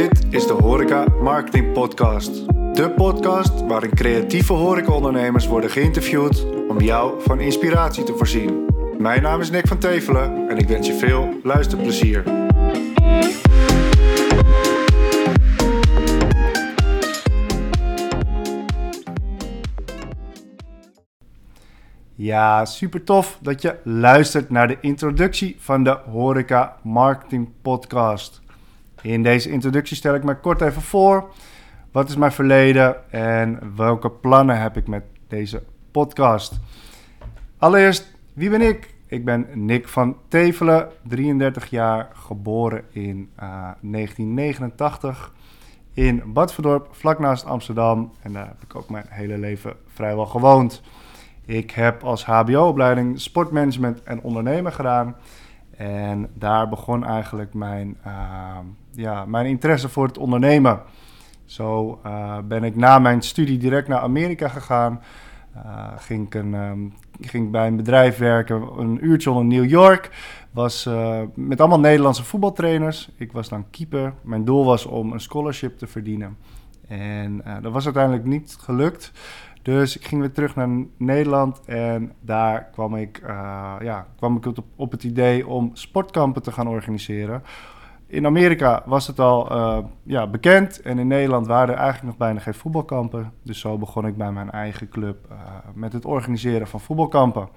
Dit is de Horeca Marketing Podcast. De podcast waarin creatieve horecaondernemers worden geïnterviewd om jou van inspiratie te voorzien. Mijn naam is Nick van Tevelen en ik wens je veel luisterplezier. Ja, super tof dat je luistert naar de introductie van de Horeca Marketing Podcast. In deze introductie stel ik me kort even voor. Wat is mijn verleden en welke plannen heb ik met deze podcast? Allereerst, wie ben ik? Ik ben Nick van Tevelen, 33 jaar, geboren in uh, 1989 in Badverdorp, vlak naast Amsterdam. En daar heb ik ook mijn hele leven vrijwel gewoond. Ik heb als HBO-opleiding sportmanagement en ondernemen gedaan. En daar begon eigenlijk mijn, uh, ja, mijn interesse voor het ondernemen. Zo uh, ben ik na mijn studie direct naar Amerika gegaan. Uh, ging, ik een, um, ging bij een bedrijf werken, een uurtje in New York. Was met allemaal Nederlandse voetbaltrainers. Ik was dan keeper. Mijn doel was om een scholarship te verdienen. En dat was uiteindelijk niet gelukt. Dus ik ging weer terug naar Nederland en daar kwam ik, uh, ja, kwam ik op, het idee om sportkampen te gaan organiseren. In Amerika was het al uh, ja, bekend en in Nederland waren er eigenlijk nog bijna geen voetbalkampen. Dus zo begon ik bij mijn eigen club uh, met het organiseren van voetbalkampen.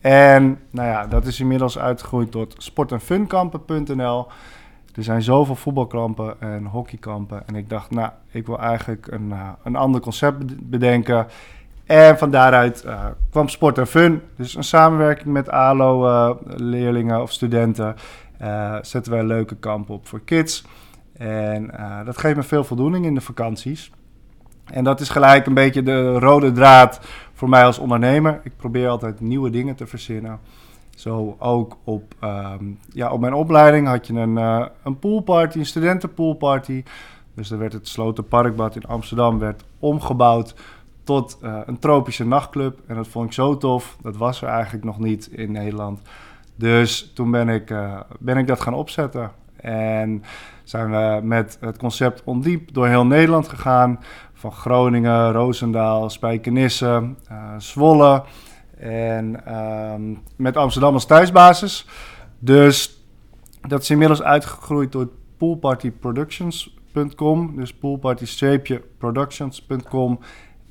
En nou ja, dat is inmiddels uitgegroeid tot sportenfunkampen.nl. Er zijn zoveel voetbalkampen en hockeykampen. En ik dacht, nou, ik wil eigenlijk een, uh, een ander concept bedenken. En van daaruit uh, kwam Sport en Fun. Dus een samenwerking met ALO-leerlingen uh, of studenten. zetten wij leuke kampen op voor kids. En dat geeft me veel voldoening in de vakanties. En dat is gelijk een beetje de rode draad voor mij als ondernemer. Ik probeer altijd nieuwe dingen te verzinnen. Zo ook op, um, ja, op mijn opleiding had je een, uh, een poolparty, een studentenpoolparty. Dus er werd het Sloten Parkbad in Amsterdam werd omgebouwd tot uh, een tropische nachtclub. En dat vond ik zo tof. Dat was er eigenlijk nog niet in Nederland. Dus toen ben ik, uh, ben ik dat gaan opzetten. En zijn we met het concept Ondiep door heel Nederland gegaan. Van Groningen, Roosendaal, Spijkenisse, Zwolle... En um, met Amsterdam als thuisbasis. Dus dat is inmiddels uitgegroeid door poolpartyproductions.com. Dus poolparty-productions.com.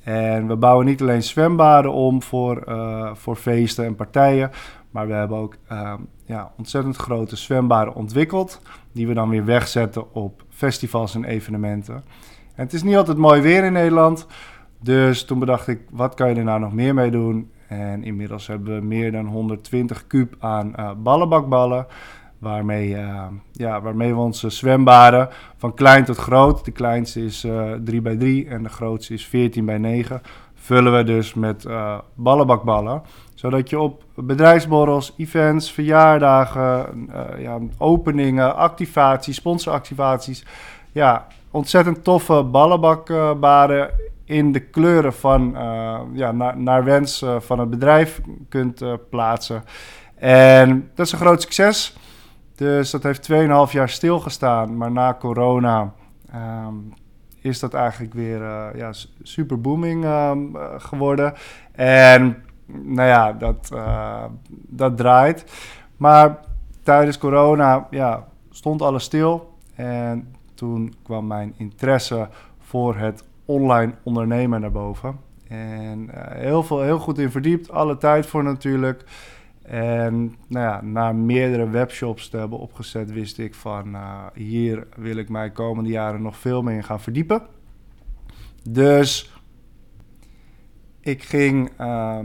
En we bouwen niet alleen zwembaden om voor, uh, voor feesten en partijen. Maar we hebben ook uh, ja, ontzettend grote zwembaden ontwikkeld. Die we dan weer wegzetten op festivals en evenementen. En het is niet altijd mooi weer in Nederland. Dus toen bedacht ik, wat kan je er nou nog meer mee doen? En inmiddels hebben we meer dan 120 kub aan uh, ballenbakballen. Waarmee, uh, ja, waarmee we onze zwembaden van klein tot groot, de kleinste is uh, 3 bij 3 en de grootste is 14 bij 9, vullen we dus met ballenbakballen. Zodat je op bedrijfsborrels, events, verjaardagen, ja, openingen, activaties, sponsoractivaties, ja, ontzettend toffe ballenbakbaden in de kleuren van, uh, ja, naar, naar wens uh, van het bedrijf kunt uh, plaatsen. En dat is een groot succes. Dus dat heeft 2,5 jaar stilgestaan. Maar na corona um, is dat eigenlijk weer ja, super booming um, geworden. En nou ja, dat, dat draait. Maar tijdens corona ja, stond alles stil. En toen kwam mijn interesse voor het online ondernemen naar boven. En uh, heel, veel, heel goed in verdiept, alle tijd voor natuurlijk. En nou ja, na meerdere webshops te hebben opgezet, wist ik van uh, hier wil ik mij komende jaren nog veel meer in gaan verdiepen. Dus ik ging uh,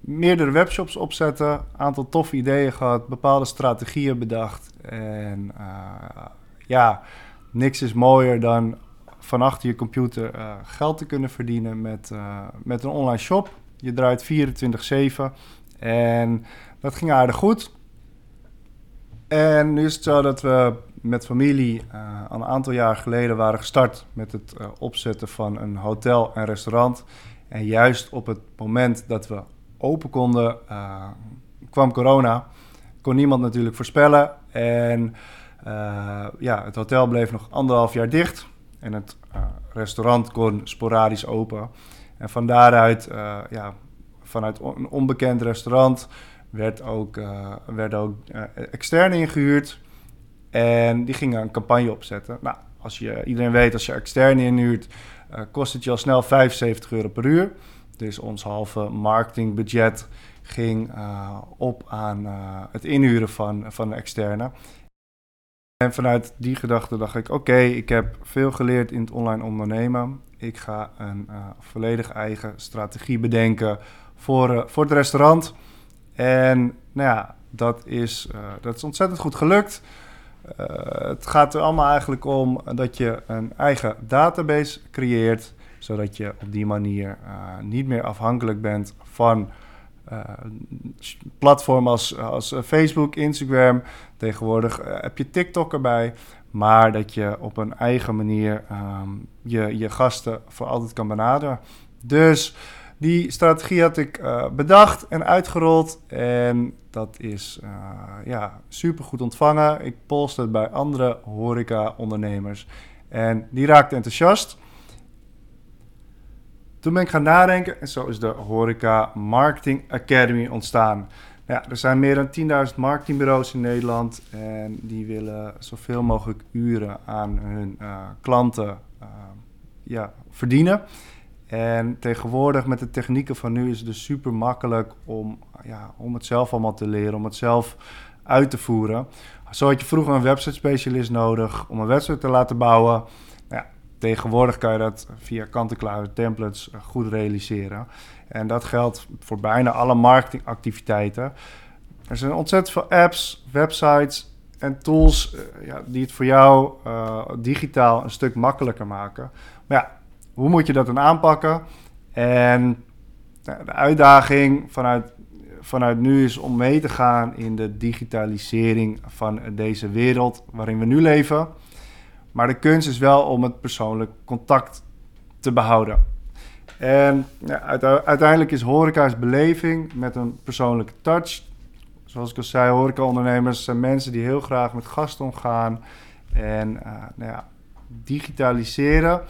meerdere webshops opzetten, aantal toffe ideeën gehad, bepaalde strategieën bedacht. En uh, ja, niks is mooier dan van je computer uh, geld te kunnen verdienen met, uh, met een online shop. Je draait 24-7 en dat ging aardig goed. En nu is het zo dat we met familie uh, al een aantal jaar geleden waren gestart met het opzetten van een hotel en restaurant. En juist op het moment dat we open konden, kwam corona. Kon niemand natuurlijk voorspellen. En ja, het hotel bleef nog anderhalf jaar dicht en het restaurant kon sporadisch open. En van daaruit, ja, vanuit een onbekend restaurant, werd ook, uh, werden ook externe ingehuurd. En die gingen een campagne opzetten. Nou, als je, iedereen weet, als je externe inhuurt, kost het je al snel 75 euro per uur. Dus ons halve marketingbudget ging op aan het inhuren van, van externe. En vanuit die gedachte dacht ik: oké, ik heb veel geleerd in het online ondernemen. Ik ga een volledig eigen strategie bedenken voor, voor het restaurant. En nou ja, dat is, dat is ontzettend goed gelukt. Het gaat er allemaal eigenlijk om dat je een eigen database creëert, zodat je op die manier niet meer afhankelijk bent van uh, platformen als, als Facebook, Instagram. Tegenwoordig heb je TikTok erbij, maar dat je op een eigen manier um, je, je gasten voor altijd kan benaderen. Dus die strategie had ik bedacht en uitgerold. En dat is uh, ja, super goed ontvangen. Ik polste het bij andere horeca-ondernemers. En die raakten enthousiast. Toen ben ik gaan nadenken en zo is de Horeca Marketing Academy ontstaan. Ja, er zijn meer dan 10.000 marketingbureaus in Nederland en die willen zoveel mogelijk uren aan hun uh, klanten ja, verdienen. En tegenwoordig met de technieken van nu is het dus super makkelijk om, ja, om het zelf allemaal te leren, om het zelf uit te voeren. Zo had je vroeger een website specialist nodig om een website te laten bouwen. Tegenwoordig kan je dat via kant-en-klare templates eh, goed realiseren. En dat geldt voor bijna alle marketingactiviteiten. Er zijn ontzettend veel apps, websites en tools uh, ja, die het voor jou uh, digitaal een stuk makkelijker maken. Maar ja, hoe moet je dat dan aanpakken? En de uitdaging vanuit, vanuit nu is om mee te gaan in de digitalisering van deze wereld waarin we nu leven. Maar de kunst is wel om het persoonlijk contact te behouden. En uiteindelijk is horeca's beleving met een persoonlijke touch. Zoals ik al zei, horecaondernemers zijn mensen die heel graag met gasten omgaan. En uh, nou ja, digitaliseren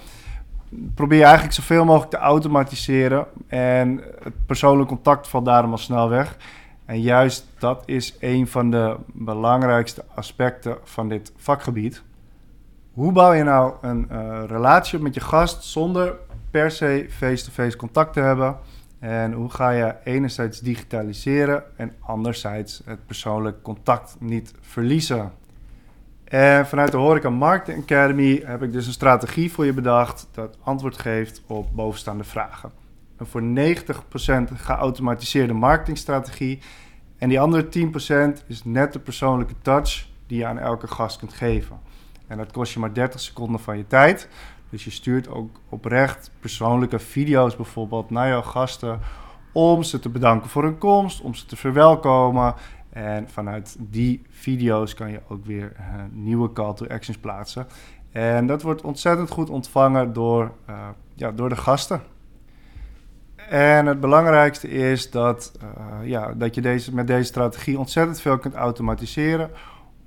probeer je eigenlijk zoveel mogelijk te automatiseren. En het persoonlijk contact valt daarom al snel weg. En juist dat is een van de belangrijkste aspecten van dit vakgebied. Hoe bouw je nou een uh, relatie met je gast zonder per se face-to-face contact te hebben? En hoe ga je enerzijds digitaliseren en anderzijds het persoonlijk contact niet verliezen? En vanuit de Horeca Marketing Academy heb ik dus een strategie voor je bedacht dat antwoord geeft op bovenstaande vragen. Een voor 90% geautomatiseerde marketingstrategie en die andere 10% is net de persoonlijke touch die je aan elke gast kunt geven. En dat kost je maar 30 seconden van je tijd. Dus je stuurt ook oprecht persoonlijke video's bijvoorbeeld naar jouw gasten om ze te bedanken voor hun komst, om ze te verwelkomen en vanuit die video's kan je ook weer uh, nieuwe call to actions plaatsen. En dat wordt ontzettend goed ontvangen door, uh, ja, door de gasten. En het belangrijkste is dat, uh, ja, dat je deze, met deze strategie ontzettend veel kunt automatiseren.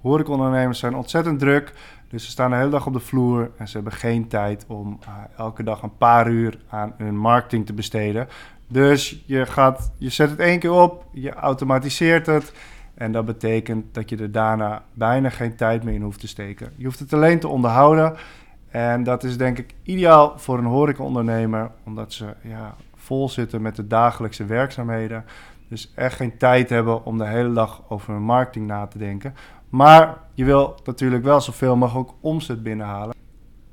Horecaondernemers zijn ontzettend druk, dus ze staan de hele dag op de vloer en ze hebben geen tijd om elke dag een paar uur aan hun marketing te besteden. Dus je, gaat, je zet het één keer op, je automatiseert het en dat betekent dat je er daarna bijna geen tijd meer in hoeft te steken. Je hoeft het alleen te onderhouden. En dat is denk ik ideaal voor een horecaondernemer, omdat ze ja, vol zitten met de dagelijkse werkzaamheden. Dus echt geen tijd hebben om de hele dag over hun marketing na te denken. Maar je wil natuurlijk wel zoveel mogelijk omzet binnenhalen.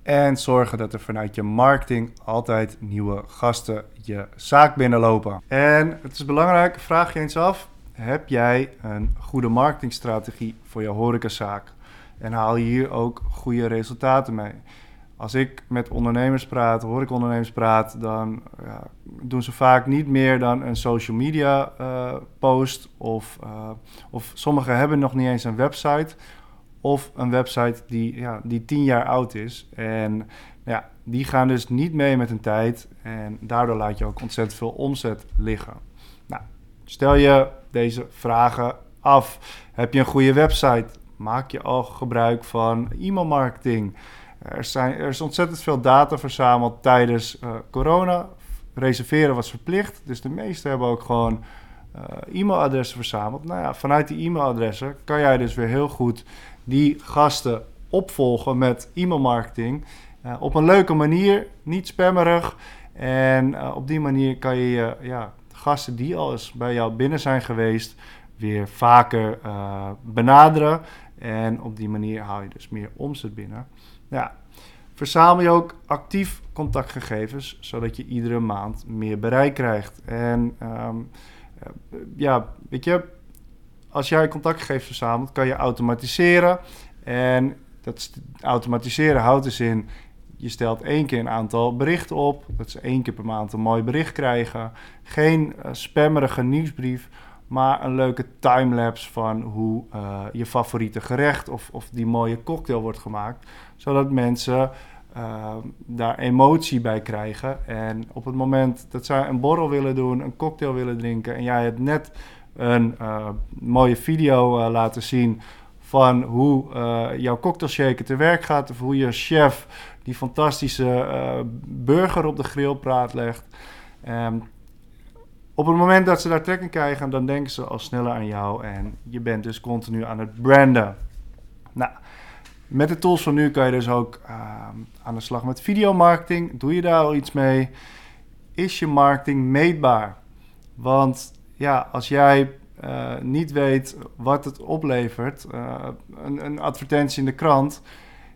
En zorgen dat er vanuit je marketing altijd nieuwe gasten je zaak binnenlopen. En het is belangrijk, vraag je eens af, heb jij een goede marketingstrategie voor je horecazaak? En haal je hier ook goede resultaten mee? Als ik met ondernemers praat, horecaondernemers praat, dan ja, doen ze vaak niet meer dan een social media uh, post. Of, uh, of sommigen hebben nog niet eens een website. Of een website die, ja, die tien jaar oud is. En ja, die gaan dus niet mee met hun tijd. En daardoor laat je ook ontzettend veel omzet liggen. Nou, stel je deze vragen af. Heb je een goede website? Maak je al gebruik van e-mailmarketing? Er, zijn, er is ontzettend veel data verzameld tijdens uh, corona. Reserveren was verplicht, dus de meesten hebben ook gewoon uh, e-mailadressen verzameld. Nou ja, vanuit die e-mailadressen kan jij dus weer heel goed die gasten opvolgen met e-mailmarketing. Uh, op een leuke manier, niet spammerig. En op die manier kan je ja, gasten die al eens bij jou binnen zijn geweest, weer vaker benaderen. En op die manier haal je dus meer omzet binnen. Ja. Verzamel je ook actief contactgegevens, zodat je iedere maand meer bereik krijgt. En um, ja, weet je, als jij contactgegevens verzamelt, kan je automatiseren. En dat automatiseren houdt dus in, je stelt één keer een aantal berichten op. Dat ze één keer per maand een mooi bericht krijgen. Geen uh, spammerige nieuwsbrief, maar een leuke timelapse van hoe uh, je favoriete gerecht of, of die mooie cocktail wordt gemaakt. Zodat mensen uh, daar emotie bij krijgen. En op het moment dat zij een borrel willen doen, een cocktail willen drinken en jij het net een uh, mooie video laten zien van hoe jouw cocktailshaker te werk gaat of hoe je chef die fantastische burger op de grillpraat legt. Um, op het moment dat ze daar trek in krijgen, dan denken ze al sneller aan jou en je bent dus continu aan het branden. Nou, met de tools van nu kan je dus ook uh, aan de slag met videomarketing. Doe je daar al iets mee? Is je marketing meetbaar? Want ja, als jij uh, niet weet wat het oplevert, uh, een, een, advertentie in de krant,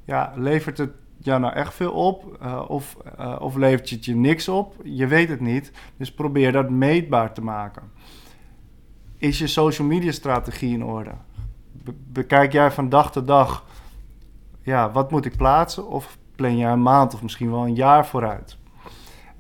ja, levert het jou nou echt veel op? Uh, of, uh, of levert het je niks op? Je weet het niet. Dus probeer dat meetbaar te maken. Is je social media strategie in orde? Be bekijk jij van dag tot dag, ja, wat moet ik plaatsen? Of plan jij een maand of misschien wel een jaar vooruit?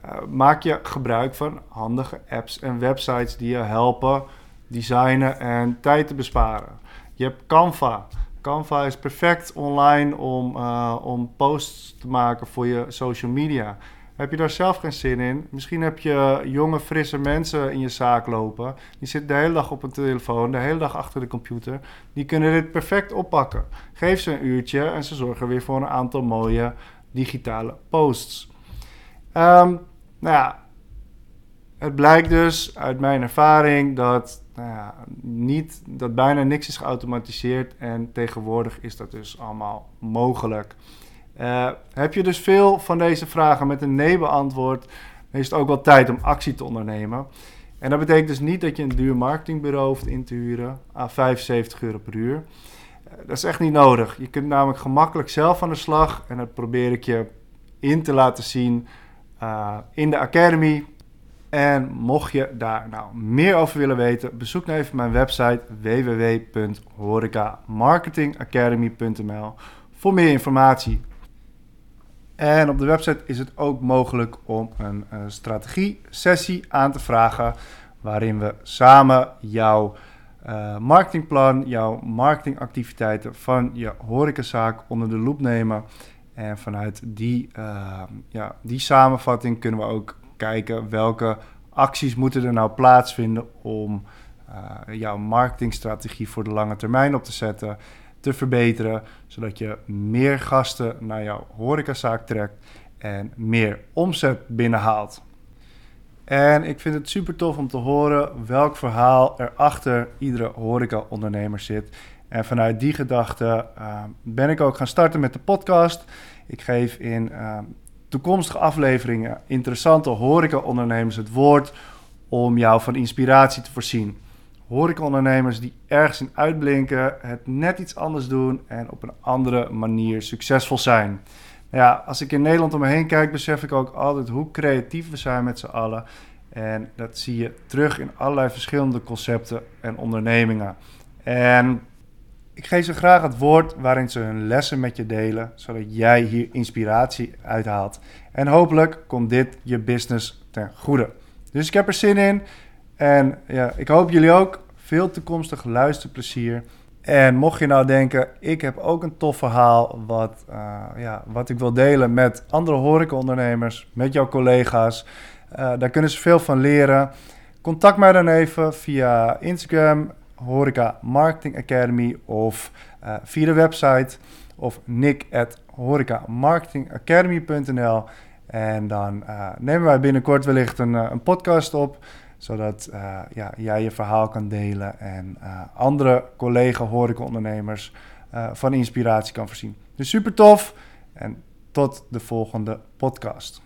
Uh, maak je gebruik van handige apps en websites die je helpen designen en tijd te besparen. Je hebt Canva. Canva is perfect online om, uh, om posts te maken voor je social media. Heb je daar zelf geen zin in? Misschien heb je jonge, frisse mensen in je zaak lopen. Die zitten de hele dag op een telefoon, de hele dag achter de computer. Die kunnen dit perfect oppakken. Geef ze een uurtje en ze zorgen weer voor een aantal mooie digitale posts. Um, nou ja, het blijkt dus uit mijn ervaring dat, nou ja, niet, dat bijna niks is geautomatiseerd en tegenwoordig is dat dus allemaal mogelijk. Uh, heb je dus veel van deze vragen met een nee beantwoord, dan is het ook wel tijd om actie te ondernemen. En dat betekent dus niet dat je een duur marketingbureau hoeft in te huren aan 75 euro per uur. Uh, dat is echt niet nodig. Je kunt namelijk gemakkelijk zelf aan de slag en dat probeer ik je in te laten zien uh, in de Academy. En mocht je daar nou meer over willen weten, bezoek dan even mijn website www.horecamarketingacademy.nl voor meer informatie. En op de website is het ook mogelijk om een, een strategie-sessie aan te vragen, waarin we samen jouw uh, marketingplan, jouw marketingactiviteiten van je horecazaak onder de loep nemen. En vanuit die, uh, ja, die samenvatting kunnen we ook kijken welke acties moeten er nou plaatsvinden om uh, jouw marketingstrategie voor de lange termijn op te zetten, te verbeteren, zodat je meer gasten naar jouw horecazaak trekt en meer omzet binnenhaalt. En ik vind het super tof om te horen welk verhaal er achter iedere horeca-ondernemer zit. En vanuit die gedachte uh, ben ik ook gaan starten met de podcast. Ik geef in uh, toekomstige afleveringen interessante horecaondernemers het woord om jou van inspiratie te voorzien. Horecaondernemers die ergens in uitblinken, het net iets anders doen en op een andere manier succesvol zijn. Ja, als ik in Nederland om me heen kijk, besef ik ook altijd hoe creatief we zijn met z'n allen. En dat zie je terug in allerlei verschillende concepten en ondernemingen. En ik geef ze graag het woord waarin ze hun lessen met je delen, zodat jij hier inspiratie uithaalt. En hopelijk komt dit je business ten goede. Dus ik heb er zin in. En ja, ik hoop jullie ook veel toekomstig luisterplezier. En mocht je nou denken, ik heb ook een tof verhaal wat, uh, ja, wat ik wil delen met andere horecaondernemers, met jouw collega's. Uh, daar kunnen ze veel van leren. Contact mij dan even via Instagram Horeca Marketing Academy of uh, via de website of nick at. En dan uh, nemen wij binnenkort wellicht een, uh, een podcast op, zodat ja, jij je verhaal kan delen en andere collega horecaondernemers van inspiratie kan voorzien. Dus super tof en tot de volgende podcast.